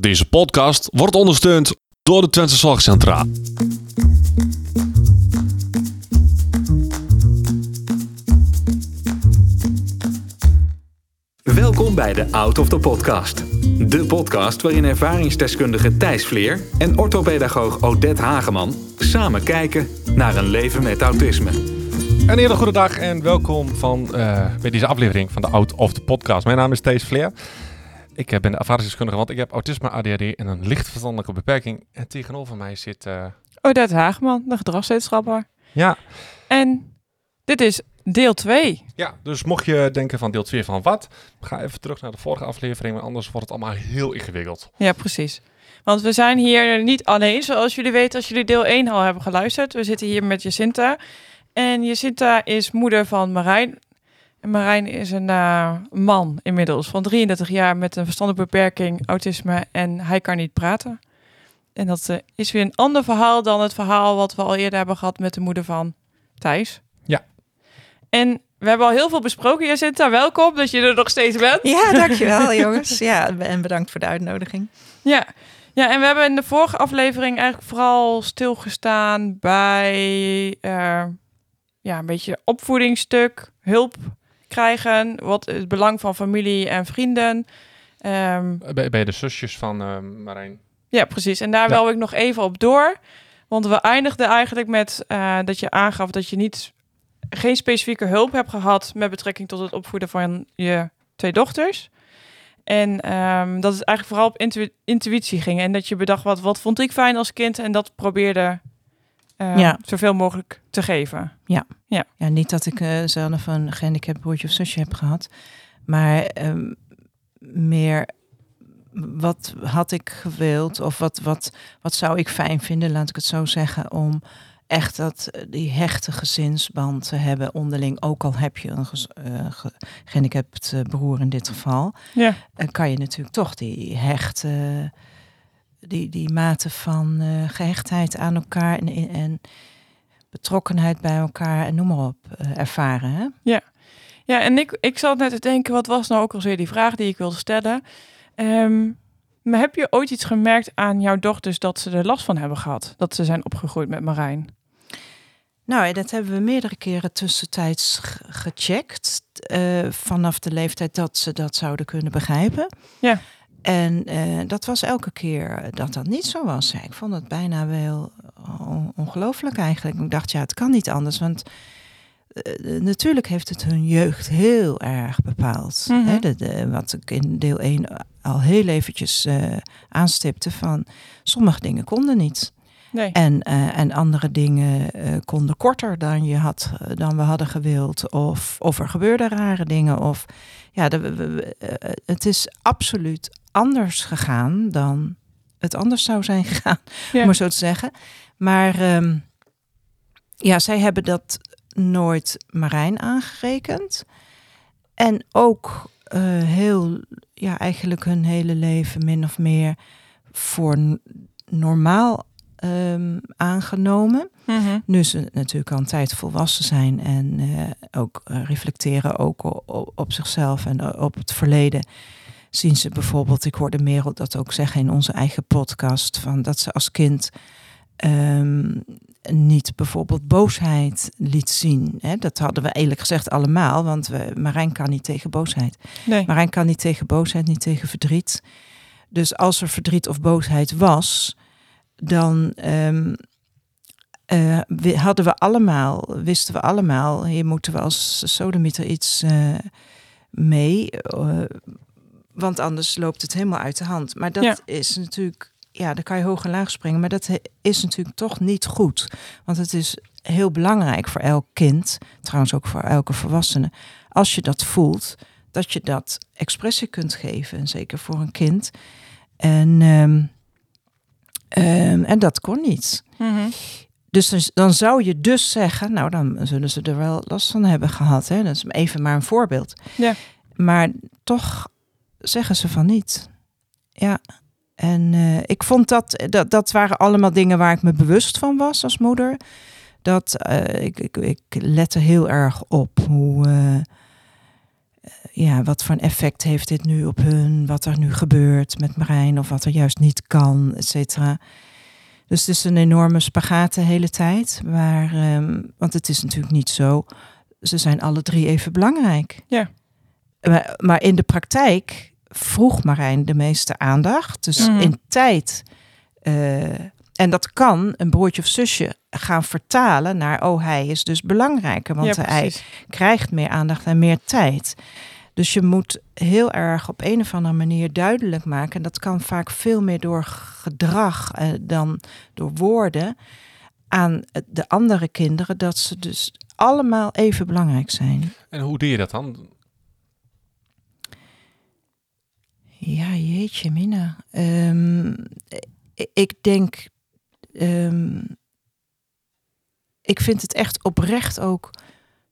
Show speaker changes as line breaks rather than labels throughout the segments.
Deze podcast wordt ondersteund door de Twentse Zorgcentra.
Welkom bij de Out of the Podcast. De podcast waarin ervaringsdeskundige Thijs Vleer en orthopedagoog Odette Hageman samen kijken naar een leven met autisme.
Een hele goede dag en welkom van, uh, bij deze aflevering van de Out of the Podcast. Mijn naam is Thijs Vleer. Ik ben ervaringsdeskundige, want ik heb autisme, ADHD en een licht verstandelijke beperking. En tegenover mij zit... Uh...
Odette Hageman, de gedragswetenschapper.
Ja.
En dit is deel 2.
Ja, dus mocht je denken van deel 2 van wat, ga even terug naar de vorige aflevering, want anders wordt het allemaal heel ingewikkeld.
Ja, precies. Want we zijn hier niet alleen, zoals jullie weten, als jullie deel 1 al hebben geluisterd. We zitten hier met Jacinta. En Jacinta is moeder van Marijn. En Marijn is een uh, man inmiddels van 33 jaar met een verstandelijke beperking, autisme en hij kan niet praten. En dat uh, is weer een ander verhaal dan het verhaal wat we al eerder hebben gehad met de moeder van Thijs.
Ja.
En we hebben al heel veel besproken, Jacinta. Welkom dat je er nog steeds bent.
Ja, dankjewel jongens. Ja, en bedankt voor de uitnodiging.
Ja. Ja, en we hebben in de vorige aflevering eigenlijk vooral stilgestaan bij uh, ja, een beetje opvoedingsstuk, hulp krijgen, wat het belang van familie en vrienden.
Um, bij, bij de zusjes van uh, Marijn.
Ja, precies. En daar ja. wil ik nog even op door. Want we eindigden eigenlijk met uh, dat je aangaf dat je niet geen specifieke hulp hebt gehad met betrekking tot het opvoeden van je twee dochters. En um, dat het eigenlijk vooral op intu intuïtie ging. En dat je bedacht, wat, wat vond ik fijn als kind? En dat probeerde uh, ja. zoveel mogelijk te geven.
Ja, ja. ja niet dat ik uh, zelf een gehandicapt broertje of zusje heb gehad. Maar um, meer wat had ik gewild of wat, wat, wat zou ik fijn vinden, laat ik het zo zeggen, om echt dat, die hechte gezinsband te hebben onderling. Ook al heb je een uh, gehandicapt broer in dit geval.
Ja.
Kan je natuurlijk toch die hechte die, die mate van uh, gehechtheid aan elkaar en, en, betrokkenheid bij elkaar en noem maar op uh, ervaren. Hè?
Ja. ja, en ik, ik zat net te denken, wat was nou ook alweer die vraag die ik wilde stellen? Um, maar heb je ooit iets gemerkt aan jouw dochters dat ze er last van hebben gehad? Dat ze zijn opgegroeid met Marijn?
Nou, dat hebben we meerdere keren tussentijds gecheckt. Uh, vanaf de leeftijd dat ze dat zouden kunnen begrijpen.
Ja.
En uh, dat was elke keer dat dat niet zo was. Ja, ik vond het bijna wel ongelooflijk eigenlijk. Ik dacht, ja, het kan niet anders. Want uh, natuurlijk heeft het hun jeugd heel erg bepaald.
Mhm.
Mm -hmm. Hè, de, de, wat ik in deel 1 al heel eventjes uh, aanstipte van... sommige dingen konden niet.
Nee.
En, en andere dingen konden korter dan, je had, dan we hadden gewild. Of, of er gebeurden rare dingen. Of, ja, de, het is absoluut anders gegaan dan het anders zou zijn gegaan,
ja.
om maar zo te zeggen. Maar um, ja, zij hebben dat nooit Marijn aangerekend. En ook uh, heel, ja, eigenlijk hun hele leven min of meer voor normaal um, aangenomen.
Mm -hmm.
Nu ze natuurlijk al een tijd volwassen zijn en uh, ook uh, reflecteren ook op, op zichzelf en op het verleden zien ze bijvoorbeeld, ik hoorde Merel dat ook zeggen in onze eigen podcast, van dat ze als kind um, niet bijvoorbeeld boosheid liet zien. Hè? Dat hadden we eerlijk gezegd allemaal, want we, Marijn kan niet tegen boosheid.
Nee.
Marijn kan niet tegen boosheid, niet tegen verdriet. Dus als er verdriet of boosheid was, dan um, uh, we, hadden we allemaal, wisten we allemaal, hier moeten we als sodemieter iets uh, mee. Uh, want anders loopt het helemaal uit de hand. Maar dat
ja.
is natuurlijk, ja, daar kan je hoog en laag springen. Maar dat is natuurlijk toch niet goed. Want het is heel belangrijk voor elk kind, trouwens ook voor elke volwassene, als je dat voelt, dat je dat expressie kunt geven. En zeker voor een kind. En, um, um, en dat kon niet.
Mm -hmm.
Dus dan, dan zou je dus zeggen, nou dan zullen ze er wel last van hebben gehad. Hè? Dat is even maar een voorbeeld.
Ja.
Maar toch zeggen ze van niet. Ja. En uh, ik vond dat, dat, dat waren allemaal dingen waar ik me bewust van was als moeder. Dat uh, ik, ik, ik lette heel erg op hoe, uh, ja, wat voor een effect heeft dit nu op hun? Wat er nu gebeurt met Marijn of wat er juist niet kan, et cetera. Dus het is een enorme spagaat de hele tijd. Maar, ehm, want het is natuurlijk niet zo. Ze zijn alle drie even belangrijk.
Ja.
Maar, maar in de praktijk vroeg Marijn de meeste aandacht. Dus
Mhm.
in tijd. eh, en dat kan een broertje of zusje gaan vertalen naar, oh, hij is dus belangrijker, want
ja,
hij krijgt meer aandacht en meer tijd. Dus je moet heel erg op een of andere manier duidelijk maken. En dat kan vaak veel meer door gedrag eh, dan door woorden. Aan de andere kinderen dat ze dus allemaal even belangrijk zijn.
En hoe doe je dat dan?
Ja, jeetje, Mina. Ehm, ik denk. ehm, ik vind het echt oprecht ook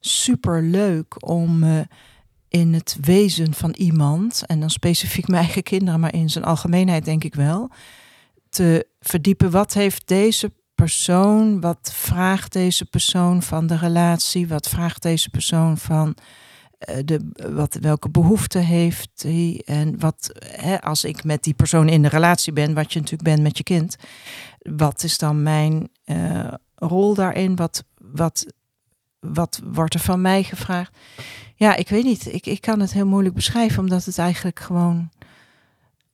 super leuk om eh, in het wezen van iemand, en dan specifiek mijn eigen kinderen, maar in zijn algemeenheid denk ik wel, te verdiepen. Wat heeft deze persoon, wat vraagt deze persoon van de relatie, wat vraagt deze persoon van de, wat, welke behoeften heeft hij en wat, hè, als ik met die persoon in de relatie ben, wat je natuurlijk bent met je kind, wat is dan mijn eh, rol daarin? Wat, wat, wat wordt er van mij gevraagd? Ja, ik weet niet. Ik, ik kan het heel moeilijk beschrijven, omdat het eigenlijk gewoon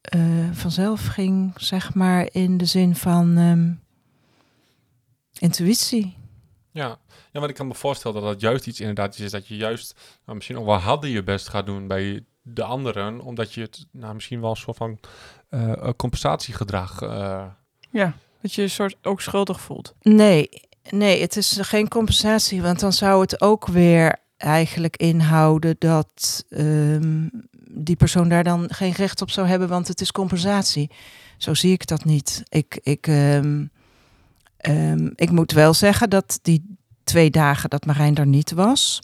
eh, vanzelf ging, zeg maar, in de zin van ehm, intuïtie.
Ja. Ja, maar ik kan me voorstellen dat dat juist iets inderdaad is dat je juist nou, misschien ook wel harder je best gaat doen bij de anderen, omdat je het nou, misschien wel een soort van eh, eh, compensatiegedrag. eh,
Ja, dat je je soort ook schuldig voelt.
Nee, nee, het is geen compensatie, want dan zou het ook weer eigenlijk inhouden dat ehm, die persoon daar dan geen recht op zou hebben, want het is compensatie. Zo zie ik dat niet. Ik, ik, ehm, ehm, ik moet wel zeggen dat die twee dagen dat Marijn er niet was,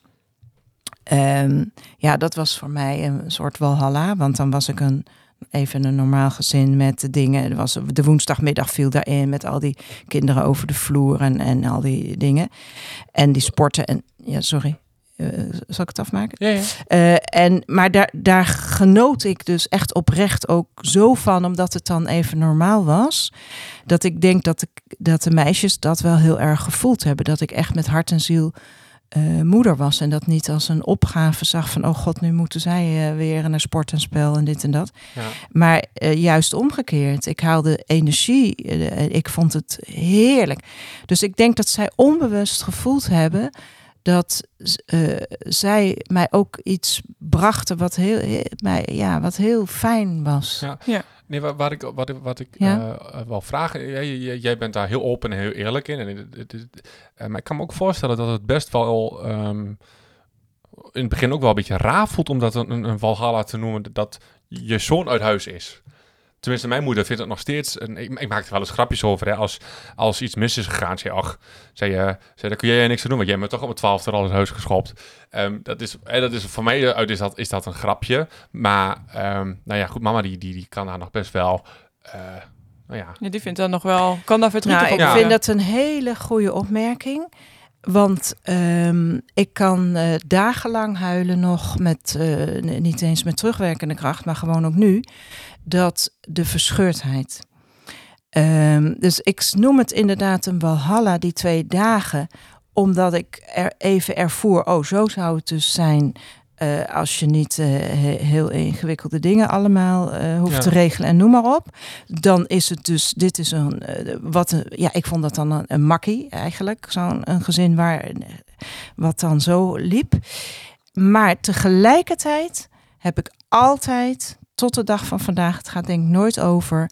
ehm, ja, dat was voor mij een soort walhalla, want dan was ik een even een normaal gezin met de dingen. Was, de woensdagmiddag viel daarin met al die kinderen over de vloer en, en al die dingen. En die sporten en ja, sorry. Eh, zal ik het afmaken?
Ja, ja.
Eh, en, maar daar, daar genoot ik dus echt oprecht ook zo van, omdat het dan even normaal was. Dat ik denk dat, ik, dat de meisjes dat wel heel erg gevoeld hebben. Dat ik echt met hart en ziel eh, moeder was. En dat niet als een opgave zag van, oh god, nu moeten zij weer naar sport en spel en dit en dat.
ja.
Maar juist omgekeerd. Ik haalde energie. ik vond het heerlijk. Dus ik denk dat zij onbewust gevoeld hebben dat eh, zij mij ook iets brachten wat heel, heel- mij, ja, wat heel fijn was.
Ja. Nee, waar, waar ik, wat, ik- wat ik
Ja.
eh, eh, wel vraag, jij, bent daar heel open en heel eerlijk in. En het- het- het- maar ik kan me ook voorstellen dat het best wel ehm, in het begin ook wel een beetje raar voelt om dat een, een, een Valhalla te noemen, dat je zoon uit huis is. Tenminste, mijn moeder vindt het nog steeds. En ik, ik maak er wel eens grapjes over. Hè, als, als iets mis is gegaan, zei ach, zei, je, zei, daar kun jij niks aan doen, want jij bent toch op het twaalfde al uit huis geschopt. Ehm, dat, is, hè, dat is voor mij uit is dat, is dat een grapje. Maar ehm, nou ja, goed, mama die, die, die kan daar nog best wel. eh, nou ja,
Ja, die vindt dan nog wel, kan daar verdrietig
Nou, ik vind dat een hele goede opmerking. Want ehm, ik kan eh, dagenlang huilen nog met, eh, niet eens met terugwerkende kracht, maar gewoon ook nu, dat de verscheurdheid. Ehm, dus ik noem het inderdaad een walhalla, die twee dagen, omdat ik er even ervoer, oh zo zou het dus zijn eh, als je niet eh, he- heel ingewikkelde dingen allemaal eh, hoeft
Ja.
te regelen en noem maar op. Dan is het dus, dit is een, wat een, ja, ik vond dat dan een, een makkie eigenlijk. Zo'n een gezin waar, wat dan zo liep. Maar tegelijkertijd heb ik altijd, tot de dag van vandaag, het gaat denk ik nooit over,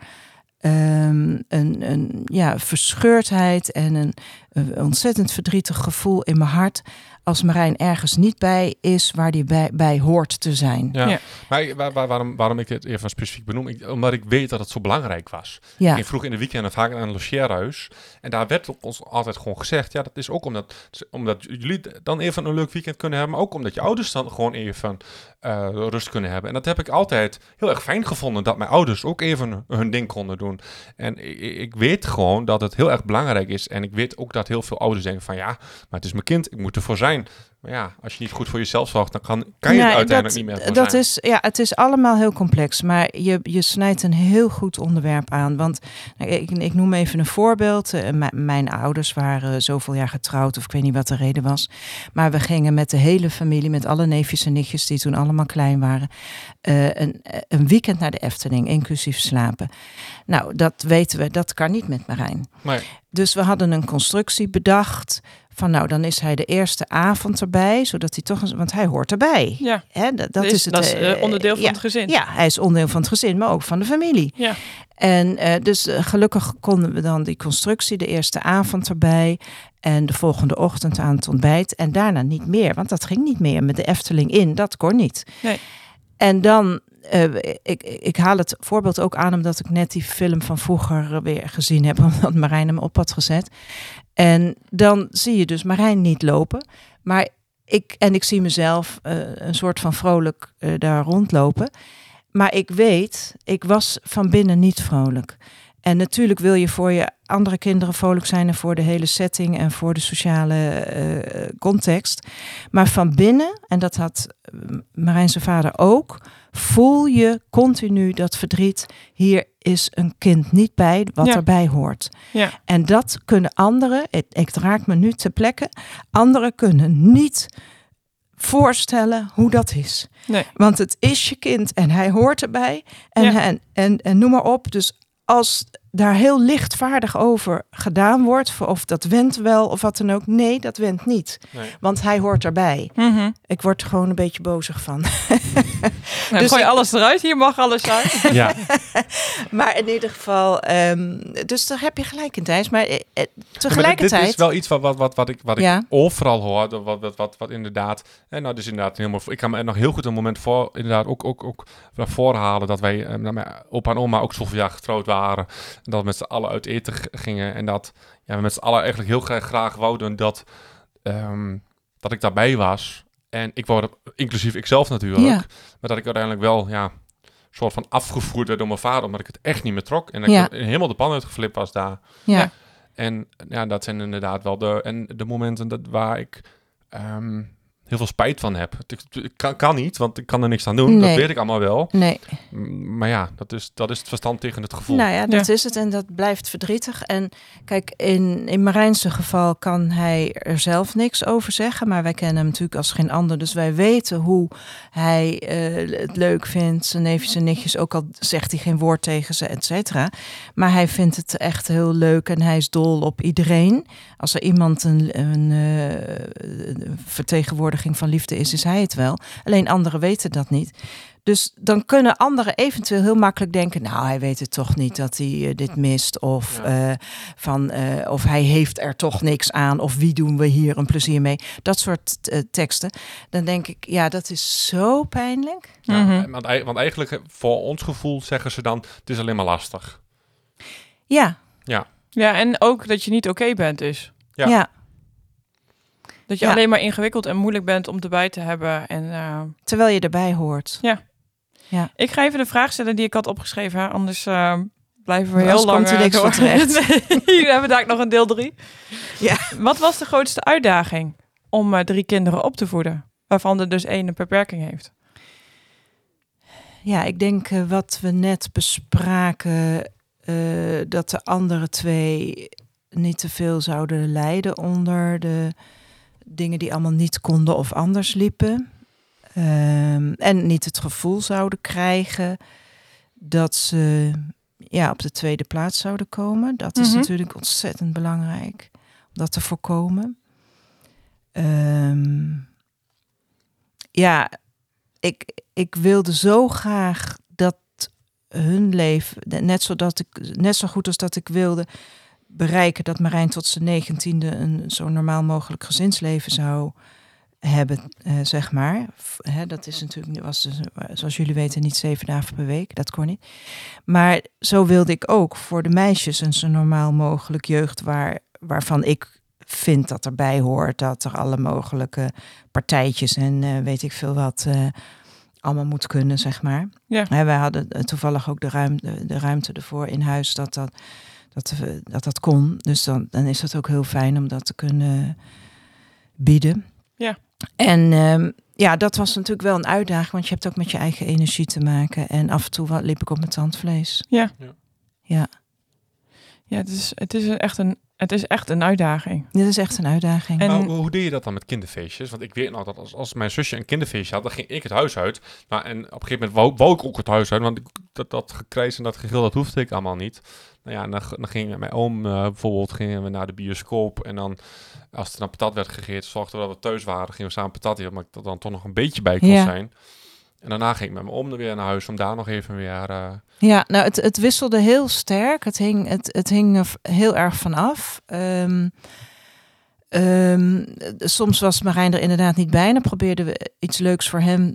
ehm, een, een ja, verscheurdheid en een, een ontzettend verdrietig gevoel in mijn hart als Marijn ergens niet bij is waar die bij, bij hoort te zijn.
ja.
Ja.
Maar ik- waar, waar- waarom, waarom ik het even specifiek benoem? Ik, omdat ik weet dat het zo belangrijk was.
Ja,
Ik ging vroeg in de weekenden vaak naar een logeerhuis. En daar werd op ons altijd gewoon gezegd... ja, dat is ook omdat, omdat jullie dan even een leuk weekend kunnen hebben... maar ook omdat je ouders dan gewoon even eh, rust kunnen hebben. En dat heb ik altijd heel erg fijn gevonden, dat mijn ouders ook even hun ding konden doen. En ik, ik weet gewoon dat het heel erg belangrijk is. En ik weet ook dat heel veel ouders denken van ja, maar het is mijn kind, ik moet ervoor zijn. Maar ja, als je niet goed voor jezelf zorgt, dan kan, kan je
Nee,
het uiteindelijk
dat,
niet meer
Dat
zijn.
is, ja, het is allemaal heel complex, maar je, je snijdt een heel goed onderwerp aan. Want nou, ik, ik noem even een voorbeeld. Eh, mijn ouders waren zoveel jaar getrouwd, of ik weet niet wat de reden was. Maar we gingen met de hele familie, met alle neefjes en nichtjes die toen allemaal klein waren, eh, een, een weekend naar de Efteling, inclusief slapen. Nou, dat weten we, dat kan niet met Marijn.
Nee.
Dus we hadden een constructie bedacht. Van nou, dan is hij de eerste avond erbij, zodat hij toch eens, want hij hoort erbij.
Ja,
Hè, dat, dat is het.
dat is
eh,
eh, onderdeel van
ja,
het gezin.
Ja, hij is onderdeel van het gezin, maar ook van de familie.
Ja.
En eh, dus gelukkig konden we dan die constructie de eerste avond erbij. En de volgende ochtend aan het ontbijt. En daarna niet meer, want dat ging niet meer met de Efteling in. Dat kon niet.
Nee.
En dan, eh, ik, ik haal het voorbeeld ook aan omdat ik net die film van vroeger weer gezien heb. Omdat Marijn hem op had gezet. En dan zie je dus Marijn niet lopen. Maar ik, en ik zie mezelf eh, een soort van vrolijk eh, daar rondlopen. Maar ik weet, ik was van binnen niet vrolijk. En natuurlijk wil je voor je andere kinderen vrolijk zijn en voor de hele setting en voor de sociale eh, context. Maar van binnen, en dat had eh, Marijn zijn vader ook, voel je continu dat verdriet. Hier is een kind niet bij wat
Ja.
erbij hoort.
Ja.
En dat kunnen anderen, ik, ik raak me nu te plekken, anderen kunnen niet voorstellen hoe dat is.
Nee.
Want het is je kind en hij hoort erbij. En,
Ja.
en, en, en noem maar op. Dus als daar heel lichtvaardig over gedaan wordt, of dat went wel of wat dan ook. Nee, dat went niet.
Nee.
Want hij hoort erbij.
Mhm.
Ik word er gewoon een beetje bozig van.
Nou,
Dus
gooi
ik-
alles eruit. Hier mag alles uit.
Ja,
Maar in ieder geval, ehm, dus daar heb je gelijk in, Thijs. Maar eh, eh,
Ja, maar dit-
tegelijkertijd...
Dit is wel iets wat, wat, wat, wat ik, wat ik
Ja.
overal hoor. dat Wat, wat, wat, wat inderdaad. En nou, dus inderdaad helemaal. Ik kan me er nog heel goed een moment voor. Inderdaad, ook, ook, ook naar voren halen. Dat wij. eh, nou, opa en oma ook zoveel jaar getrouwd waren. Dat we met z'n allen uit eten gingen. En dat ja, we met z'n allen eigenlijk heel graag, graag wouden dat. ehm, dat ik daarbij was. En ik wou dat, inclusief ikzelf natuurlijk.
Ja.
Maar dat ik uiteindelijk wel. Ja, soort van afgevoerd werd door mijn vader. Omdat ik het echt niet meer trok. En dat
Ja.
ik helemaal de pan uitgeflipt was daar.
ja.
Ja.
En ja, dat zijn inderdaad wel de, en de momenten dat, waar ik ehm, heel veel spijt van heb. Het, het kan, kan niet, want ik kan er niks aan doen. Dat weet ik allemaal wel.
Nee,
Maar ja, dat is, dat is het verstand tegen het gevoel.
nou ja, dat
Ja.
is het en dat blijft verdrietig. En kijk, in, in Marijnse geval kan hij er zelf niks over zeggen. Maar wij kennen hem natuurlijk als geen ander. Dus wij weten hoe hij eh, het leuk vindt. Zijn neefjes en nichtjes, ook al zegt hij geen woord tegen ze, et cetera. Maar hij vindt het echt heel leuk en hij is dol op iedereen. Als er iemand een, een eh, vertegenwoordiging van liefde is, is hij het wel. Alleen anderen weten dat niet. Dus dan kunnen anderen eventueel heel makkelijk denken: Nou, hij weet het toch niet dat hij eh, dit mist. Of,
Ja.
eh, van, eh, of hij heeft er toch niks aan. Of wie doen we hier een plezier mee? Dat soort teksten. Dan denk ik: Ja, dat is zo pijnlijk.
Ja,
Mhm.
want, want eigenlijk, voor ons gevoel, zeggen ze dan: het is alleen maar lastig.
Ja,
Ja, en ook dat je niet oké bent dus.
Ja.
ja.
Dat je
Ja.
alleen maar ingewikkeld en moeilijk bent om erbij te hebben. En eh,
terwijl je erbij hoort.
ik ga even de vraag stellen die ik had opgeschreven. hè, Anders eh, blijven we
Anders
heel lang
komt er
eh,
niks
door. Nee, Hier hebben we daar nog een deel drie.
Ja.
Wat was de grootste uitdaging om eh, drie kinderen op te voeden? Waarvan er dus één een beperking heeft.
Ja, ik denk wat we net bespraken, dat de andere twee niet te veel zouden lijden onder de dingen die allemaal niet konden of anders liepen. Ehm, en niet het gevoel zouden krijgen dat ze ja, op de tweede plaats zouden komen. Dat is
Mhm.
natuurlijk ontzettend belangrijk om dat te voorkomen. Ehm, ja, ik, ik wilde zo graag dat hun leven, net, zodat ik, net zo goed als dat ik wilde bereiken dat Marijn tot zijn negentiende een zo normaal mogelijk gezinsleven zou hebben, eh, zeg maar. Dat is natuurlijk, was dus, eh, zoals jullie weten, niet zeven dagen per week. Dat kon niet. Maar zo wilde ik ook voor de meisjes een zo normaal mogelijk jeugd waar, waarvan ik vind dat erbij hoort dat er alle mogelijke partijtjes en eh, weet ik veel wat eh, allemaal moet kunnen, zeg maar.
Ja.
Wij hadden toevallig ook de ruimte, de ruimte ervoor in huis dat dat, dat, we- dat, dat kon. Dus dan, dan is het ook heel fijn om dat te kunnen bieden.
Ja.
En ehm, ja, dat was natuurlijk wel een uitdaging, want je hebt ook met je eigen energie te maken. En af en toe wa- liep ik op mijn tandvlees.
Ja.
Ja.
Ja,
Ja, het is, het is echt een, het is echt een uitdaging.
dit is echt een uitdaging.
En-
hoe, hoe deed je dat dan met kinderfeestjes? Want ik weet nou dat als, als mijn zusje een kinderfeestje had, dan ging ik het huis uit. Nou, en op een gegeven moment wou, wou ik ook het huis uit, want ik, dat, dat gekrijs en dat gegil, dat hoefde ik allemaal niet. Nou ja, dan, dan ging mijn oom eh, bijvoorbeeld, gingen we naar de bioscoop. En dan, als er dan patat werd gegeten, zorgden we dat we thuis waren. Gingen we samen patat eten, omdat ik er dan toch nog een beetje bij kon
Ja.
zijn. En daarna ging ik met mijn oom er weer naar huis om daar nog even weer... eh,
Ja, nou, het, het wisselde heel sterk. Het hing, het, het hing er heel erg van af. Ehm, ehm, soms was Marijn er inderdaad niet bij. En dan probeerden we iets leuks voor hem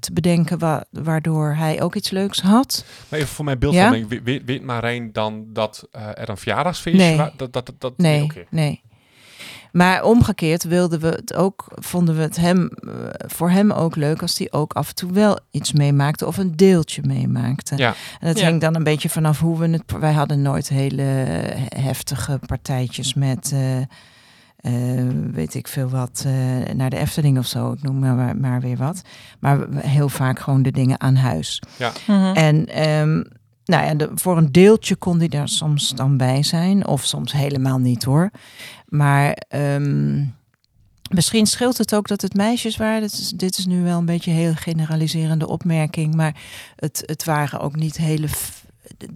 te bedenken, wa- waardoor hij ook iets leuks had.
Maar even voor mijn beeldvorming, we- weet, weet Marijn dan dat eh, er een verjaardagsfeestje
Nee.
was? Dat, dat, dat, dat,
Nee,
oké.
nee. Maar omgekeerd wilden we het ook, vonden we het hem, eh, voor hem ook leuk als hij ook af en toe wel iets meemaakte of een deeltje meemaakte.
Ja.
En het
Ja.
hing dan een beetje vanaf hoe we het. Wij hadden nooit hele heftige partijtjes met. eh, eh, weet ik veel wat, eh, naar de Efteling of zo, ik noem maar, maar weer wat. Maar heel vaak gewoon de dingen aan huis.
Mhm.
En ehm, nou ja, de, voor een deeltje kon die daar soms dan bij zijn, of soms helemaal niet hoor. Maar ehm, misschien scheelt het ook dat het meisjes waren. Dit is, dit is nu wel een beetje een heel generaliserende opmerking, maar het, het waren ook niet hele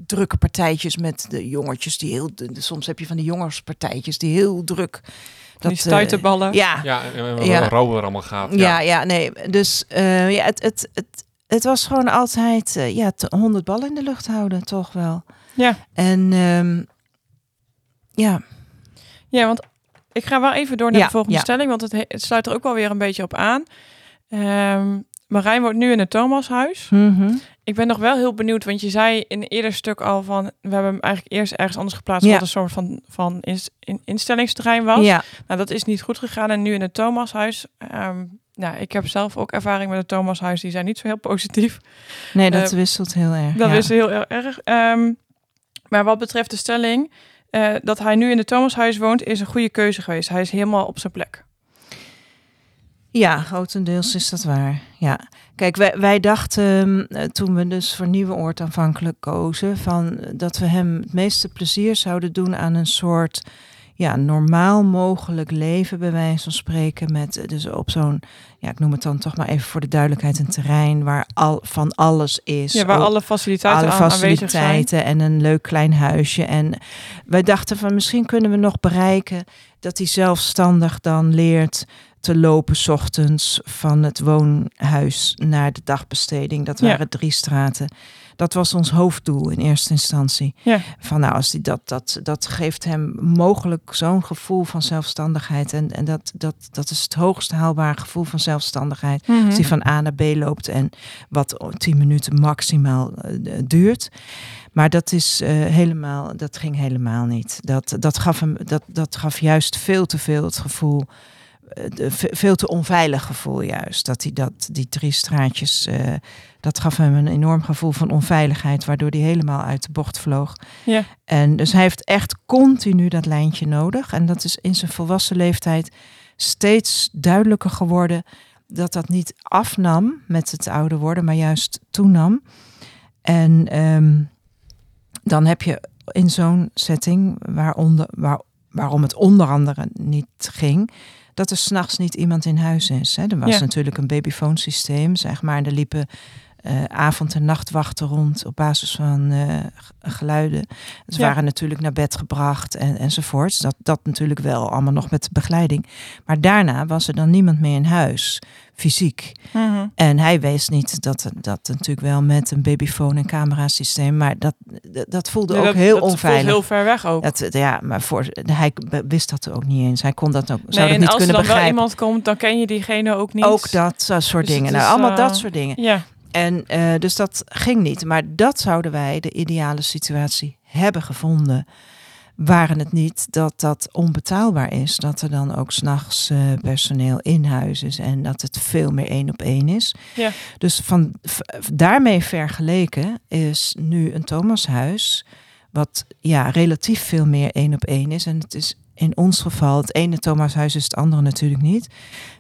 drukke partijtjes met de jongetjes die heel. de- soms heb je van die jongenspartijtjes die heel druk.
die
eh,
stuiterballen.
ja,
Ja, en,
Ja.
ja. er allemaal gaat.
ja, ja, nee. Dus eh, ja, het, het, het, het was gewoon altijd eh, ja, te- 100 ballen in de lucht houden, toch wel.
Ja.
En ehm, ja,
Ja, want ik ga wel even door naar
Ja,
de volgende
ja.
stelling, want het, he- het sluit er ook wel weer een beetje op aan. Ehm, Marijn woont nu in het Thomashuis.
mhm.
Ik ben nog wel heel benieuwd, want je zei in een eerder stuk al van... we hebben hem eigenlijk eerst ergens anders geplaatst...
Ja.
wat een soort van, van in, instellingsterrein was.
ja,
Nou, dat is niet goed gegaan. En nu in het Thomashuis... ehm nou, ik heb zelf ook ervaring met het Thomashuis. Die zijn niet zo heel positief.
nee, dat
Eh,
wisselt heel erg.
Dat
ja.
is heel erg. Ehm, maar wat betreft de stelling... eh, dat hij nu in het Thomashuis woont... is een goede keuze geweest. Hij is helemaal op zijn plek.
Ja, grotendeels is dat waar. Ja. Kijk, wij, wij dachten eh, toen we dus voor Nieuwe Oord aanvankelijk kozen, van eh, dat we hem het meeste plezier zouden doen aan een soort ja, normaal mogelijk leven, bij wijze van spreken, met eh, dus op zo'n, ja, ik noem het dan toch maar even voor de duidelijkheid, een terrein waar al van alles is.
Ja, waar
Ook-
alle faciliteiten
alle
aan aanwezig zijn.
faciliteiten en een leuk klein huisje. En wij dachten van misschien kunnen we nog bereiken dat hij zelfstandig dan leert te lopen 's ochtends van het woonhuis naar de dagbesteding. Dat
Ja.
waren drie straten. Dat was ons hoofddoel in eerste instantie.
Ja.
Van nou, als die dat, dat, dat geeft hem mogelijk zo'n gevoel van zelfstandigheid. En, en dat, dat, dat is het hoogst haalbare gevoel van zelfstandigheid.
Mhm.
Als die van A naar B loopt en wat 10 minuten maximaal eh, duurt. Maar dat is eh, helemaal, dat ging helemaal niet. Dat, dat, gaf hem, dat, dat gaf juist veel te veel het gevoel. Eh, veel te onveilig gevoel juist. Dat hij dat, die drie straatjes, eh, dat gaf hem een enorm gevoel van onveiligheid, waardoor hij helemaal uit de bocht vloog.
Ja.
En dus hij heeft echt continu dat lijntje nodig. En dat is in zijn volwassen leeftijd steeds duidelijker geworden dat dat niet afnam met het ouder worden, maar juist toenam. En ehm, dan heb je in zo'n setting, waaronder, waar, waarom het onder andere niet ging, dat er s'nachts niet iemand in huis is. Hè. Er was
Ja.
natuurlijk een babyfoonsysteem, zeg maar. En er liepen eh, avond- en nachtwachten rond op basis van eh, geluiden. Ze
Ja.
waren natuurlijk naar bed gebracht en, enzovoorts. Dat, dat natuurlijk wel allemaal nog met begeleiding. Maar daarna was er dan niemand meer in huis, fysiek.
Mhm.
En hij wees niet dat dat natuurlijk wel met een babyfoon en camerasysteem, maar dat, dat, dat voelde ook
dat-
heel
dat
onveilig.
heel ver weg ook.
Dat, ja, maar voor, hij wist dat ook niet eens. Hij kon dat ook, zou
nee,
dat niet
als er
kunnen
dan wel
begrijpen.
iemand komt, dan ken je diegene ook niet.
Ook dat soort
Dus
dingen. Nou, allemaal
eh,
dat soort dingen.
Ja,
En eh, dus dat ging niet. Maar dat zouden wij de ideale situatie hebben gevonden. waren het niet dat dat onbetaalbaar is. Dat er dan ook s'nachts uh, personeel in huis is en dat het veel meer één op één is.
Ja.
Dus van, daarmee vergeleken is nu een Thomashuis, wat ja, relatief veel meer één op één is. En het is in ons geval, het ene Thomashuis is het andere natuurlijk niet.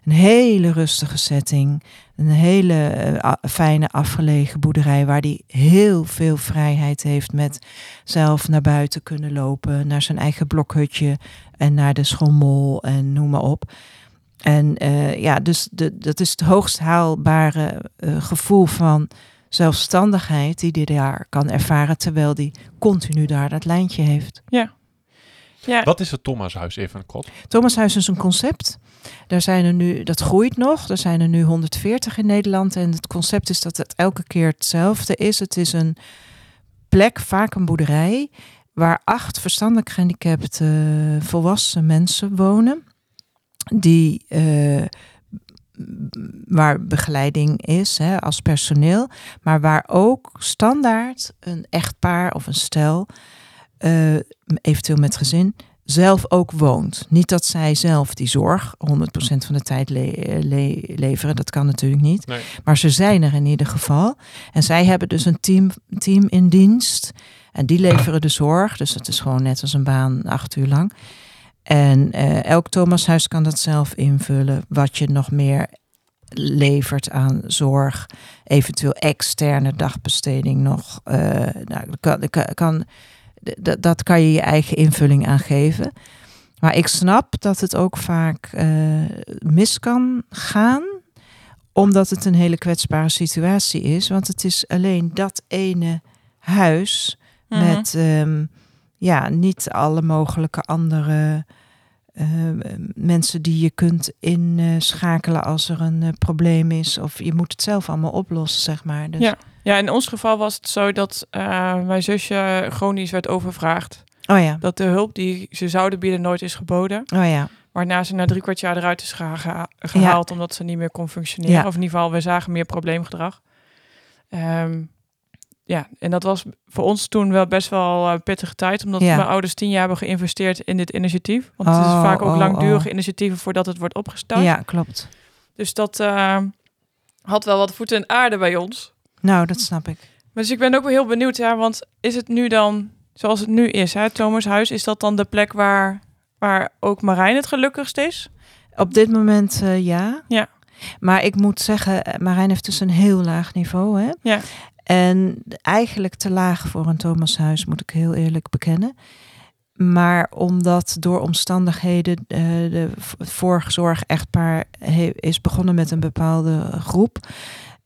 Een hele rustige setting. Een hele uh, fijne afgelegen boerderij waar die heel veel vrijheid heeft met zelf naar buiten kunnen lopen, naar zijn eigen blokhutje en naar de schommel en noem maar op. En uh, ja, dus de, dat is het hoogst haalbare uh, gevoel van zelfstandigheid die hij daar kan ervaren, terwijl hij continu daar dat lijntje heeft.
Ja. ja.
Wat is het Thomashuis even kort?
Thomashuis is een concept. Daar zijn er nu, dat groeit nog. Er zijn er nu 140 in Nederland. En het concept is dat het elke keer hetzelfde is. Het is een plek, vaak een boerderij, waar acht verstandelijk gehandicapte volwassen mensen wonen. Die uh, waar begeleiding is hè, als personeel, maar waar ook standaard een echtpaar of een stel, uh, eventueel met gezin, zelf ook woont. Niet dat zij zelf die zorg 100% van de tijd le le leveren, dat kan natuurlijk niet.
Nee.
Maar ze zijn er in ieder geval. En zij hebben dus een team, team in dienst. En die leveren de zorg. Dus het is gewoon net als een baan acht uur lang. En uh, elk Thomashuis kan dat zelf invullen. Wat je nog meer levert aan zorg. Eventueel externe dagbesteding nog. Uh, nou, kan, kan, dat kan je je eigen invulling aan geven. Maar ik snap dat het ook vaak uh, mis kan gaan. Omdat het een hele kwetsbare situatie is. Want het is alleen dat ene huis.
Mhm.
Met um, ja, niet alle mogelijke andere mensen die je kunt inschakelen als er een uh, probleem is. Of je moet het zelf allemaal oplossen, zeg maar. Dus...
Ja. ja, in ons geval was het zo dat uh, mijn zusje chronisch werd overvraagd.
Oh ja.
Dat de hulp die ze zouden bieden nooit is geboden.
Oh ja.
Waarna ze na drie kwart jaar eruit is geha geha gehaald ja. omdat ze niet meer kon functioneren.
Ja.
Of in ieder geval, we zagen meer probleemgedrag. Um, ja, en dat was voor ons toen wel best wel uh, pittige tijd. Omdat
Ja.
mijn ouders tien jaar hebben geïnvesteerd in dit initiatief. Want het is
Oh,
vaak ook
oh,
langdurige
oh.
initiatieven voordat het wordt opgestart.
Ja, klopt.
Dus dat uh, had wel wat voeten in aarde bij ons.
Nou, dat snap ik.
Maar dus ik ben ook wel heel benieuwd, ja, want is het nu dan zoals het nu is, hè, Thomas Huis, is dat dan de plek waar, waar ook Marijn het gelukkigst is?
Op dit moment uh, ja.
Ja.
Maar ik moet zeggen, eh, Marijn heeft dus een heel laag niveau. Hè?
Ja.
En eigenlijk te laag voor een Thomashuis, moet ik heel eerlijk bekennen. Maar omdat door omstandigheden uh, de voorzorg echtpaar is begonnen met een bepaalde groep.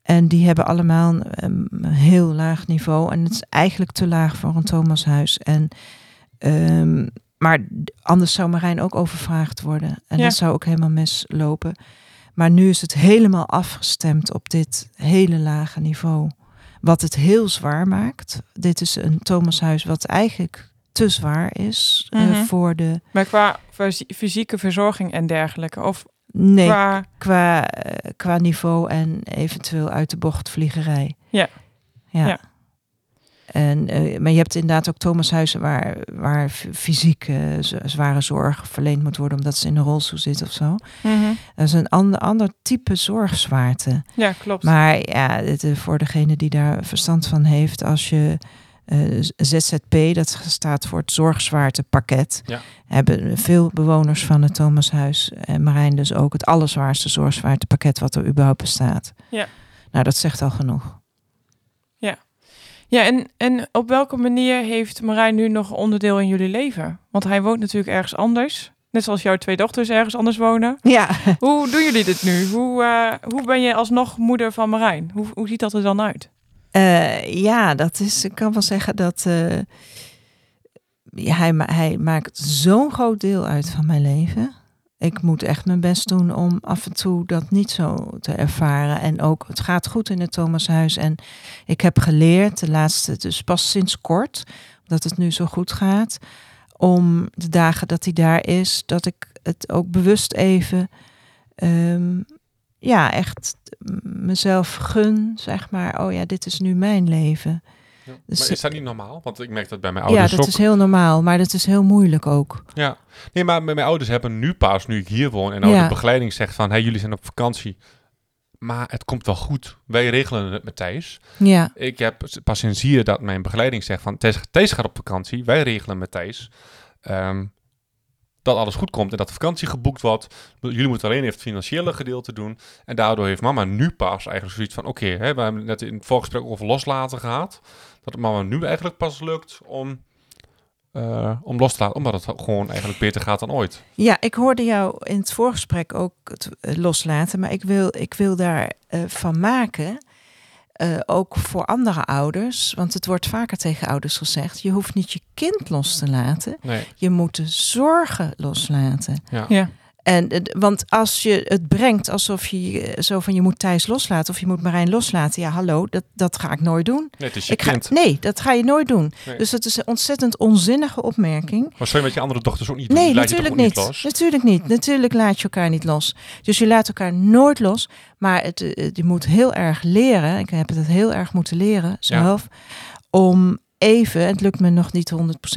En die hebben allemaal een, een, heel laag niveau. En het is eigenlijk te laag voor een Thomashuis. En, um, maar anders zou Marijn ook overvraagd worden. En
Ja.
dat zou ook helemaal mislopen. Maar nu is het helemaal afgestemd op dit hele lage niveau. Wat het heel zwaar maakt. Dit is een Thomashuis wat eigenlijk te zwaar is eh,
Mhm.
voor de...
Maar qua fysi- fysieke verzorging en dergelijke? Of
Nee,
qua...
qua, eh, qua niveau en eventueel uit de bocht vliegerij.
Ja.
Ja.
Ja.
En, eh, maar je hebt inderdaad ook Thomashuizen waar, waar fysiek eh, zware zorg verleend moet worden omdat ze in een rolstoel zit of zo.
Mhm.
Dat is een ander, ander type zorgzwaarte.
Ja, klopt.
Maar ja, het, eh, voor degene die daar verstand van heeft, als je eh, ZZP, dat staat voor het zorgzwaartepakket,
Ja.
hebben veel bewoners van het Thomashuis en Marijn dus ook het allerzwaarste zorgzwaartepakket wat er überhaupt bestaat.
Ja.
Nou, dat zegt al genoeg.
Ja, en, en op welke manier heeft Marijn nu nog onderdeel in jullie leven? Want hij woont natuurlijk ergens anders. Net zoals jouw twee dochters ergens anders wonen.
Ja,
Hoe doen jullie dit nu? Hoe, eh, hoe ben je alsnog moeder van Marijn? Hoe, hoe ziet dat er dan uit?
Eh, ja, dat is, ik kan wel zeggen dat ja, hij, hij maakt zo'n groot deel uit van mijn leven. Ik moet echt mijn best doen om af en toe dat niet zo te ervaren. En ook, het gaat goed in het Thomashuis. En ik heb geleerd, de laatste, dus pas sinds kort, dat het nu zo goed gaat, om de dagen dat hij daar is, dat ik het ook bewust even, ehm, ja, echt mezelf gun, zeg maar. Oh ja, dit is nu mijn leven. Dus,
maar is dat niet normaal? Want ik merk dat bij mijn
ja,
ouders
dat
ook.
is heel normaal, maar dat is heel moeilijk ook.
Ja. Nee, maar met mijn ouders hebben nu pas, nu ik hier woon, en
Ja.
de begeleiding zegt van, hey, jullie zijn op vakantie. Maar het komt wel goed. Wij regelen het met Thijs.
Ja,
Ik heb pas sinds hier dat mijn begeleiding zegt van, Thijs, Thijs gaat op vakantie. Wij regelen met Thijs. ehm, dat alles goed komt en dat de vakantie geboekt wordt. Jullie moeten alleen even het financiële gedeelte doen. En daardoor heeft mama nu pas eigenlijk zoiets van... Oké, we hebben het net in het voorgesprek over loslaten gehad. Dat het mama nu eigenlijk pas lukt om, eh, om los te laten. Omdat het gewoon eigenlijk beter gaat dan ooit.
ja, ik hoorde jou in het voorgesprek ook het eh, loslaten, maar ik wil, ik wil daar eh, van maken, eh, ook voor andere ouders, want het wordt vaker tegen ouders gezegd, je hoeft niet je kind los te laten,
Nee,
je moet de zorgen loslaten.
ja.
Ja.
En, eh, want als je het brengt alsof je eh, zo van je moet Thijs loslaten of je moet Marijn loslaten, ja hallo, dat, dat ga ik nooit doen.
Nee, het is je
Ik ga,
kind.
nee, dat ga je nooit doen.
Nee.
Dus dat is een ontzettend onzinnige opmerking.
Maar zou je met je andere dochters ook niet doen?
Nee,
toch
natuurlijk niet. Natuurlijk niet. Natuurlijk laat je elkaar niet los. Dus je laat elkaar nooit los. Maar het, eh, je moet heel erg leren. Ik heb het heel erg moeten leren zelf. Om even, het lukt me nog niet 100%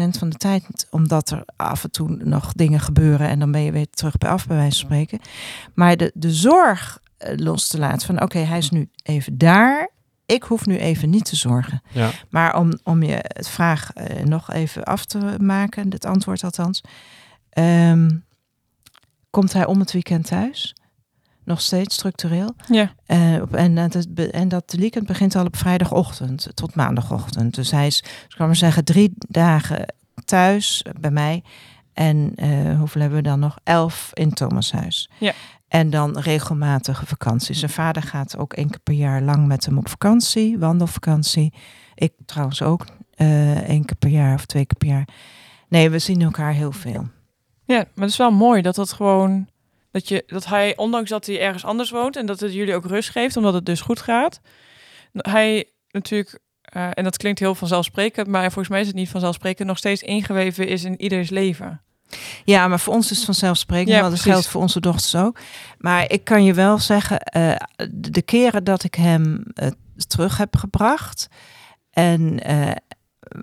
van de tijd. Omdat er af en toe nog dingen gebeuren. En dan ben je weer terug bij af, bij wijze van spreken. Maar de, de zorg eh, los te laten. Van oké, hij is nu even daar. Ik hoef nu even niet te zorgen.
Ja.
Maar om, om je het vraag eh, nog even af te maken, het antwoord althans. Ehm, komt hij om het weekend thuis? Nog steeds structureel.
Ja.
Eh, en, dat en dat weekend begint al op vrijdagochtend tot maandagochtend. Dus hij is, ik kan maar zeggen, drie dagen thuis bij mij. En eh, hoeveel hebben we dan nog? Elf in Thomashuis.
Ja.
En dan regelmatige vakanties. Zijn vader gaat ook één keer per jaar lang met hem op vakantie, wandelvakantie. Ik trouwens ook eh één keer per jaar of twee keer per jaar. Nee, we zien elkaar heel veel.
Ja, maar het is wel mooi dat dat gewoon dat je dat hij ondanks dat hij ergens anders woont en dat het jullie ook rust geeft omdat het dus goed gaat. Hij natuurlijk eh, en dat klinkt heel vanzelfsprekend, maar volgens mij is het niet vanzelfsprekend nog steeds ingeweven is in ieders leven.
Ja, maar voor ons is het vanzelfsprekend,
Ja,
want dat geldt voor onze dochters ook. Maar ik kan je wel zeggen, eh, de keren dat ik hem eh, terug heb gebracht. En,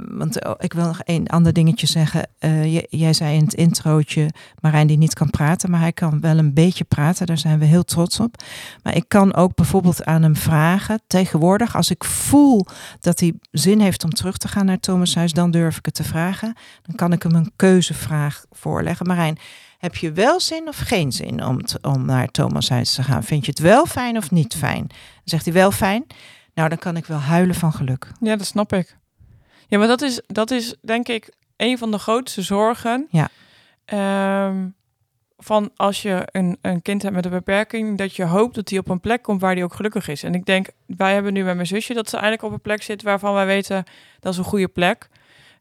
want oh, ik wil nog één ander dingetje zeggen. Eh, jij zei in het introotje, Marijn die niet kan praten, maar hij kan wel een beetje praten. Daar zijn we heel trots op. Maar ik kan ook bijvoorbeeld aan hem vragen, tegenwoordig, als ik voel dat hij zin heeft om terug te gaan naar Thomashuis, dan durf ik het te vragen. Dan kan ik hem een keuzevraag voorleggen. Marijn, heb je wel zin of geen zin om, om naar Thomashuis te gaan? Vind je het wel fijn of niet fijn? Dan zegt hij wel fijn. Nou, dan kan ik wel huilen van geluk.
Ja, dat snap ik. Ja, maar dat is, dat is denk ik een van de grootste zorgen.
Ja.
Ehm, van als je een, een kind hebt met een beperking, dat je hoopt dat hij op een plek komt waar hij ook gelukkig is. En ik denk, wij hebben nu met mijn zusje dat ze eigenlijk op een plek zit waarvan wij weten dat is een goede plek.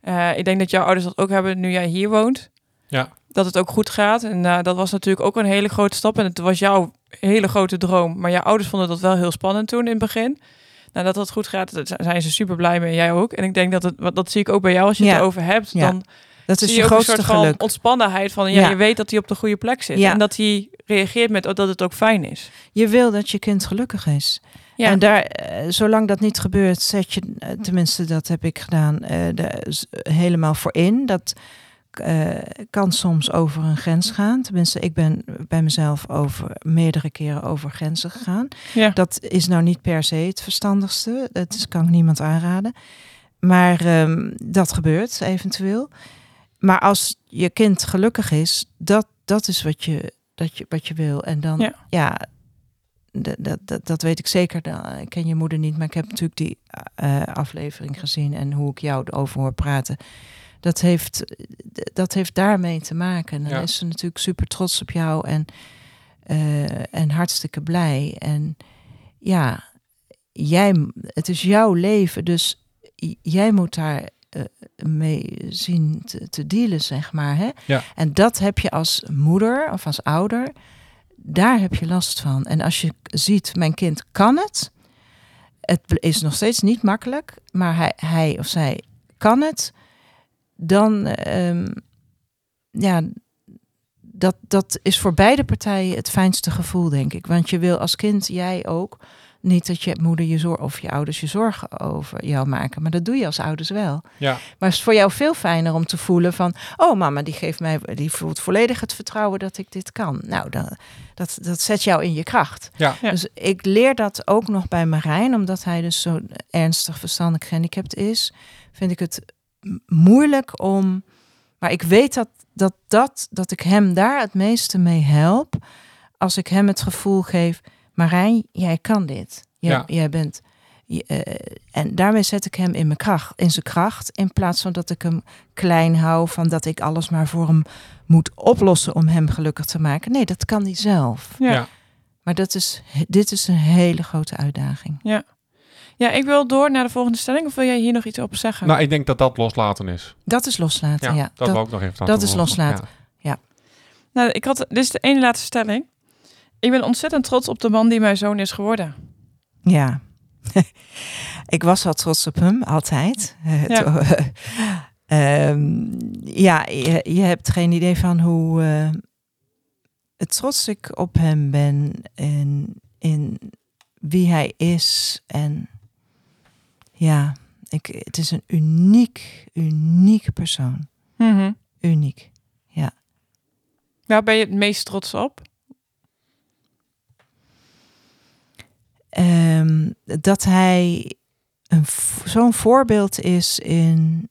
Eh, ik denk dat jouw ouders dat ook hebben nu jij hier woont.
Ja.
Dat het ook goed gaat. En eh, dat was natuurlijk ook een hele grote stap. En het was jouw hele grote droom. Maar jouw ouders vonden dat wel heel spannend toen in het begin. Nou, dat dat goed gaat, daar zijn ze super blij mee. Jij ook. En ik denk dat het, wat dat zie ik ook bij jou als je
Ja.
het erover hebt.
Ja.
Dan
Dat is
zie
je
je ook een
grootste
soort van
geluk.
ontspannenheid van ja,
Ja.
je weet dat hij op de goede plek zit. En dat hij reageert met oh, dat het ook fijn is.
Je wil dat je kind gelukkig is.
Ja.
En daar, eh, zolang dat niet gebeurt, zet je, eh, tenminste dat heb ik gedaan, eh, de, helemaal voor in. Dat eh, kan soms over een grens gaan. Tenminste, ik ben bij mezelf over meerdere keren over grenzen gegaan.
Ja.
Dat is nou niet per se het verstandigste. Dat is, kan ik niemand aanraden. Maar ehm, dat gebeurt eventueel. Maar als je kind gelukkig is, dat, dat is wat je, dat je, wat je wil. En dan,
Ja.
ja, dat, dat, dat, weet ik zeker. Dan- Ik ken je moeder niet, maar ik heb natuurlijk die eh, aflevering gezien en hoe ik jou erover hoor praten. Dat heeft, dat heeft daarmee te maken. En dan
Ja.
is ze natuurlijk super trots op jou en, eh, en hartstikke blij. En ja, jij, het is jouw leven, dus jij moet daar eh, mee zien te, te dealen, zeg maar. Hè?
Ja.
En dat heb je als moeder of als ouder, daar heb je last van. En als je ziet, mijn kind kan het. Het is nog steeds niet makkelijk, maar hij, hij of zij kan het. Dan, ehm, ja, dat, dat is voor beide partijen het fijnste gevoel, denk ik. Want je wil als kind, jij ook, Niet dat je moeder je zorg of je ouders je zorgen over jou maken, maar dat doe je als ouders wel.
Ja.
Maar het is voor jou veel fijner om te voelen van, oh mama, die geeft mij, die voelt volledig het vertrouwen dat ik dit kan. Nou, dat, dat, dat zet jou in je kracht.
Ja.
Ja.
Dus ik leer dat ook nog bij Marijn, omdat hij dus zo ernstig verstandelijk gehandicapt is, vind ik het moeilijk om. Maar ik weet dat, dat, dat, dat ik hem daar het meeste mee help. Als ik hem het gevoel geef, Marijn, jij kan dit. Jij,
Ja.
jij bent. je- eh, en daarmee zet ik hem in, mijn kracht, in zijn kracht. In plaats van dat ik hem klein hou, van dat ik alles maar voor hem moet oplossen om hem gelukkig te maken. Nee, dat kan hij zelf.
Ja.
Ja.
Maar dat is, dit is een hele grote uitdaging.
Ja, ik wil door naar de volgende stelling. Of wil jij hier nog iets op zeggen?
Nou, ik denk dat dat loslaten is.
Dat is loslaten, ja.
dat, wil ik nog even aan
dat is loslaten.
Nou, ik had, dit is de ene laatste stelling. Ik ben ontzettend trots op de man die mijn zoon is geworden.
Ja. ik was al trots op hem, altijd. Eh,
Ja.
to- Ehm, ja, je, je hebt geen idee van hoe eh, trots ik op hem ben en in wie hij is. En ja, ik, het is een uniek, uniek persoon.
Mhm.
Uniek.
Waar ben je het meest trots op?
Ehm, dat hij zo'n voorbeeld is in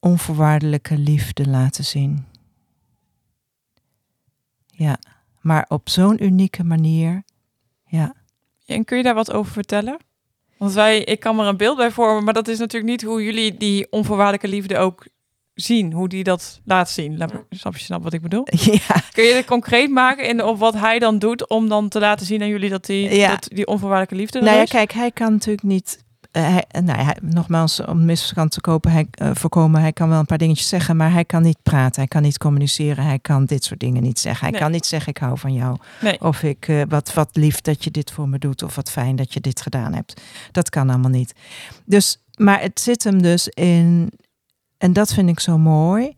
onvoorwaardelijke liefde laten zien. Ja, maar op zo'n unieke manier. Ja,
En kun je daar wat over vertellen? Want wij, ik kan me er een beeld bij vormen, maar dat is natuurlijk niet hoe jullie die onvoorwaardelijke liefde ook zien, hoe die dat laat zien. Laat Snap je snap wat ik bedoel?
ja,
Kun je het concreet maken in op wat hij dan doet om dan te laten zien aan jullie dat die,
Ja.
dat die onvoorwaardelijke liefde
nou ja, kijk, hij kan natuurlijk niet. Eh, hij, nou, hij, nogmaals, om misverstand te kopen, hij, eh, voorkomen, hij kan wel een paar dingetjes zeggen, maar hij kan niet praten, hij kan niet communiceren, hij kan dit soort dingen niet zeggen. Hij
Nee.
kan niet zeggen, ik hou van jou.
Nee.
Of ik, eh, wat, wat lief dat je dit voor me doet, of wat fijn dat je dit gedaan hebt. Dat kan allemaal niet. Dus, maar het zit hem dus in, en dat vind ik zo mooi,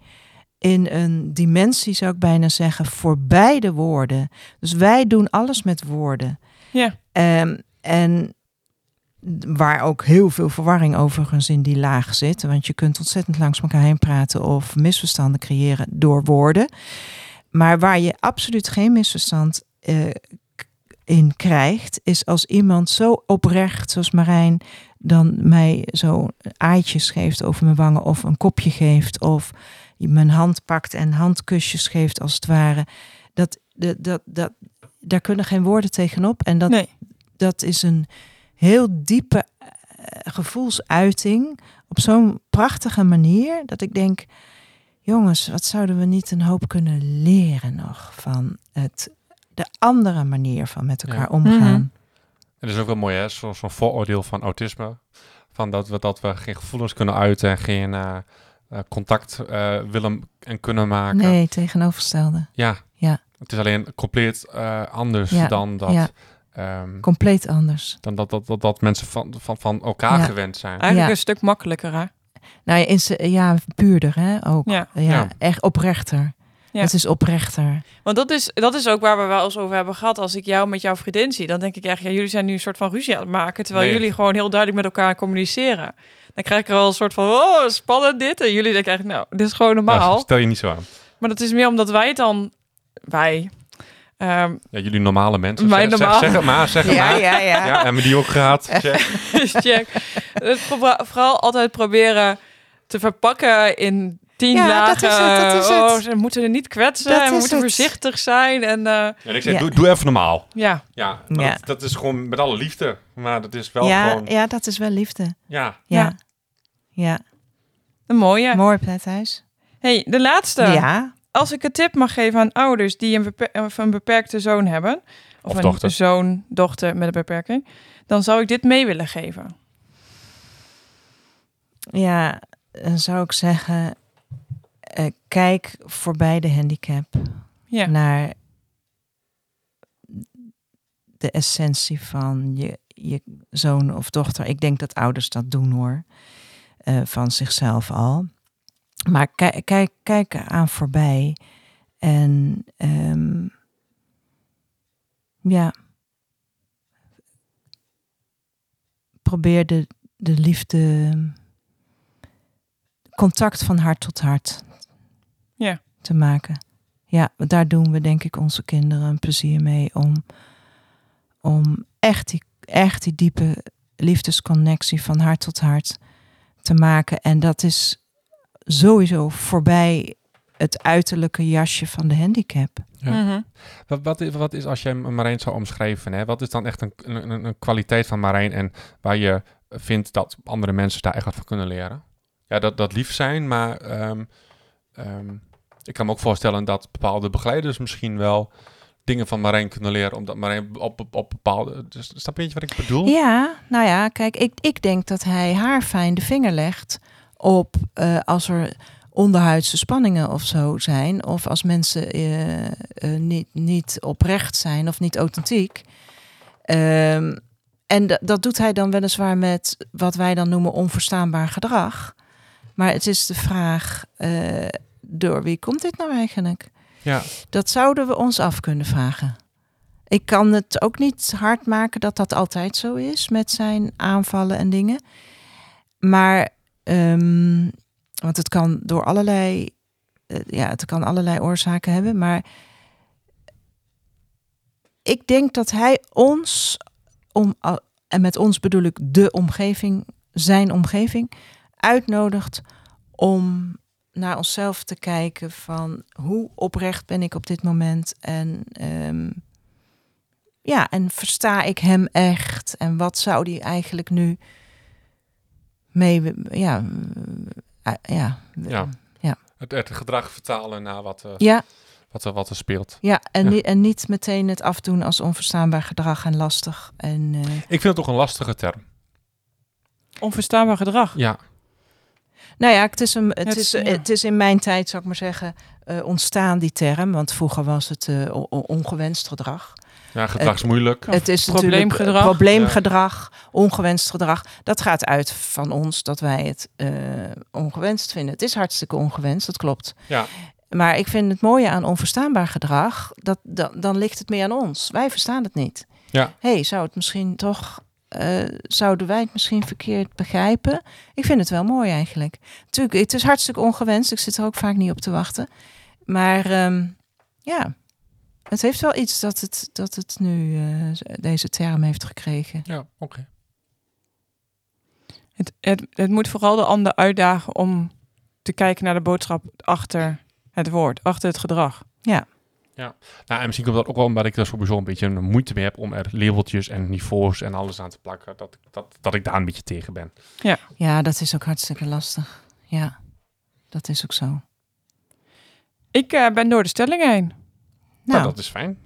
in een dimensie zou ik bijna zeggen, voorbij de woorden. Dus wij doen alles met woorden.
Ja.
Ehm, en waar ook heel veel verwarring overigens in die laag zit. Want je kunt ontzettend langs elkaar heen praten of misverstanden creëren door woorden. Maar waar je absoluut geen misverstand eh, in krijgt, is als iemand zo oprecht, zoals Marijn, dan mij zo aaitjes geeft over mijn wangen of een kopje geeft of mijn hand pakt en handkusjes geeft als het ware. Dat, dat, dat, dat, daar kunnen geen woorden tegenop. En dat,
Nee.
dat is een heel diepe eh, gevoelsuiting op zo'n prachtige manier dat ik denk, jongens, wat zouden we niet een hoop kunnen leren nog van het, de andere manier van met elkaar
Ja.
omgaan.
Mhm.
En dat is ook wel mooi, hè? Zo- Zo'n vooroordeel van autisme. Van dat we, dat we geen gevoelens kunnen uiten en geen eh, eh, contact eh, willen en kunnen maken.
Nee, tegenovergestelde.
Ja.
Ja.
Het is alleen compleet anders
Ja,
dan dat.
ja.
Ehm,
Compleet anders.
dan dat, dat, dat, dat mensen van, van, van elkaar
Ja.
gewend zijn.
Eigenlijk
Ja.
een stuk makkelijker, hè?
Nou ja, in ja puurder hè, ook.
Ja.
Ja,
Ja.
echt oprechter.
Ja.
Het is oprechter.
Want dat is, dat is ook waar we wel eens over hebben gehad. Als ik jou met jouw vriendin zie, dan denk ik echt, ja, jullie zijn nu een soort van ruzie aan het maken. Terwijl
Nee.
jullie gewoon heel duidelijk met elkaar communiceren. Dan krijg ik er al een soort van, oh, spannend dit. En jullie denken echt, nou, dit is gewoon normaal.
Nou, stel je niet zo aan.
Maar dat is meer omdat wij het dan, wij, ehm,
Ja, jullie normale mensen.
Wij
zeg,
normaal.
zeg het maar, zeg het maar.
ja, ja.
Ja, we die ook gehad? Check.
dus check. Het pro- vooral altijd proberen te verpakken in tien
Ja,
lagen.
dat is het, dat is het.
Oh, ze moeten er niet kwetsen.
Dat
en we moeten
het.
voorzichtig zijn. En eh,
En ik zeg,
Ja.
doe, doe even normaal.
ja,
Ja,
Ja.
Dat, dat is gewoon met alle liefde. Maar dat is wel
ja,
gewoon...
ja, dat is wel liefde.
Ja,
Ja,
Ja.
ja.
een mooie.
mooi Pethuis.
hey, de laatste.
Ja,
Als ik een tip mag geven aan ouders die een, beper- of een beperkte zoon hebben, of,
Of
een
dochter.
zoon, dochter met een beperking, dan zou ik dit mee willen geven.
ja, dan zou ik zeggen, eh, kijk voorbij de handicap
Ja,
naar de essentie van je, je zoon of dochter. Ik denk dat ouders dat doen hoor, eh, van zichzelf al. Maar kijk, kijk, kijk aan voorbij en ehm, ja, probeer de, de liefde, contact van hart tot hart
Ja.
te maken. Ja, daar doen we denk ik onze kinderen een plezier mee om, om echt, die, echt die diepe liefdesconnectie van hart tot hart te maken. En dat is sowieso voorbij het uiterlijke jasje van de handicap.
Ja.
Mhm.
Wat, wat, is, wat is als jij Marijn zou omschrijven? Hè? Wat is dan echt een, een, een kwaliteit van Marijn en waar je vindt dat andere mensen daar echt wat van kunnen leren? Ja, dat, dat lief zijn, maar ehm, ehm, ik kan me ook voorstellen dat bepaalde begeleiders misschien wel dingen van Marijn kunnen leren, omdat Marijn op, op, op bepaalde... Dus, snap je wat ik bedoel?
Ja, nou ja, kijk, ik, ik denk dat hij haar fijn de vinger legt op eh, als er onderhuidse spanningen of zo zijn, of als mensen eh, eh, niet, niet oprecht zijn of niet authentiek. Ehm, en dat doet hij dan weliswaar met wat wij dan noemen onverstaanbaar gedrag. Maar het is de vraag, door wie komt dit nou eigenlijk?
Ja.
Dat zouden we ons af kunnen vragen. Ik kan het ook niet hard maken dat dat altijd zo is met zijn aanvallen en dingen. Maar, ehm, want het kan door allerlei, eh, ja, het kan allerlei oorzaken hebben. Maar ik denk dat hij ons, om, en met ons bedoel ik de omgeving, zijn omgeving, uitnodigt om naar onszelf te kijken van hoe oprecht ben ik op dit moment en ehm, ja en versta ik hem echt en wat zou die eigenlijk nu mee ja ja
Ja. Het, het gedrag vertalen naar wat, eh,
ja
wat, er, wat er speelt.
ja en,
Ja.
Niet, en niet meteen het afdoen als onverstaanbaar gedrag en lastig en eh,
Ik vind het toch een lastige term.
Onverstaanbaar gedrag.
Ja,
Nou ja, het is, een, het,
Het-
is,
ja.
het is in mijn tijd, zou ik maar zeggen, eh, ontstaan die term. Want vroeger was het eh, ongewenst gedrag.
Ja gedrag is moeilijk.
Het is
probleemgedrag.
natuurlijk probleemgedrag, ongewenst gedrag. Dat gaat uit van ons dat wij het eh, ongewenst vinden. Het is hartstikke ongewenst, dat klopt.
Ja.
Maar ik vind het mooie aan onverstaanbaar gedrag, dat, dat, dan ligt het meer aan ons. Wij verstaan het niet.
Ja.
hey, zou het misschien toch, eh, zouden wij het misschien verkeerd begrijpen? Ik vind het wel mooi eigenlijk. Tuurlijk, het is hartstikke ongewenst. Ik zit er ook vaak niet op te wachten. Maar ehm, ja, het heeft wel iets dat het, dat het nu eh, deze term heeft gekregen.
Ja, oké.
Het, het, het moet vooral de ander uitdagen om te kijken naar de boodschap achter het woord, achter het gedrag.
Nou, en misschien komt dat ook wel omdat ik er sowieso een beetje een moeite mee heb om er labeltjes en niveaus en alles aan te plakken. Dat, ik- dat, dat ik daar een beetje tegen ben.
Ja, dat is ook hartstikke lastig. Ja, dat is ook zo.
Ik eh, ben door de stelling heen.
Nou,
Nou,
dat is fijn.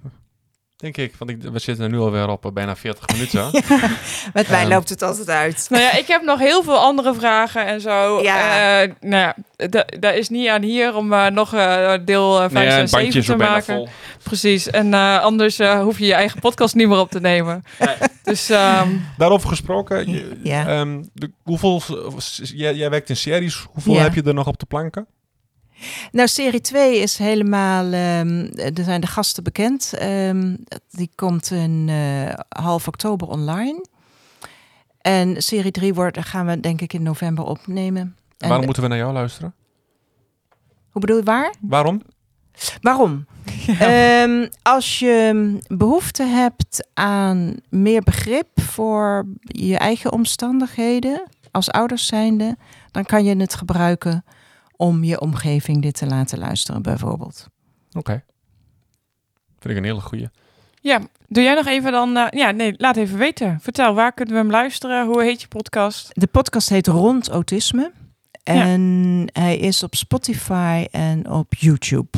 Denk ik, want ik, we zitten nu alweer op eh, bijna 40 minuten.
met mij
Ehm,
loopt het altijd uit.
Nou ja, ik heb nog heel veel andere vragen en zo.
Ja.
Eh, nou ja, da- daar is niet aan hier om eh, nog deel eh, 5
Nee,
en
het
7
bandje is
te
bijna
maken.
vol.
Precies. En eh, anders eh, hoef je je eigen podcast niet meer op te nemen.
Nee.
Dus ehm,
Daarover gesproken, je-
Ja.
ehm, de, hoeveel, jij, jij werkt in series, hoeveel
Ja.
heb je er nog op de planken?
Nou, serie 2 is helemaal. ehm, er zijn de gasten bekend. Ehm, die komt in eh, half oktober online. En serie 3 wordt, gaan we denk ik in november opnemen. En
Waarom moeten we naar jou luisteren?
Hoe bedoel je waar?
Waarom?
Waarom? Ehm, als je behoefte hebt aan meer begrip voor je eigen omstandigheden als ouders zijnde, dan kan je het gebruiken om je omgeving dit te laten luisteren, bijvoorbeeld.
Oké. Vind ik een hele goeie.
ja, doe jij nog even dan... eh, ja, nee, laat even weten. Vertel, waar kunnen we hem luisteren? Hoe heet je podcast?
De podcast heet Rond Autisme. En hij is op Spotify en op YouTube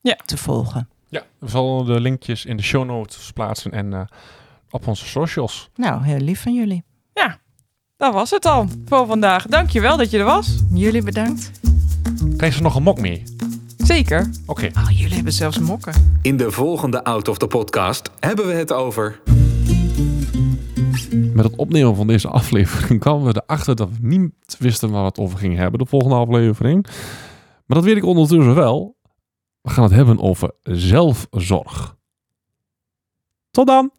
Ja.
te volgen.
Ja, we zullen de linkjes in de show notes plaatsen en eh, op onze socials.
Nou, heel lief van jullie.
Dat was het al voor vandaag. Dankjewel dat je er was.
Jullie bedankt.
Krijg ze nog een mok mee?
Zeker.
Oké.
Oh, jullie hebben zelfs mokken.
In de volgende Out of the Podcast hebben we het over...
Met het opnemen van deze aflevering kwamen we erachter dat we niet wisten waar we het over gingen hebben. De volgende aflevering. Maar dat weet ik ondertussen wel. We gaan het hebben over zelfzorg. Tot dan!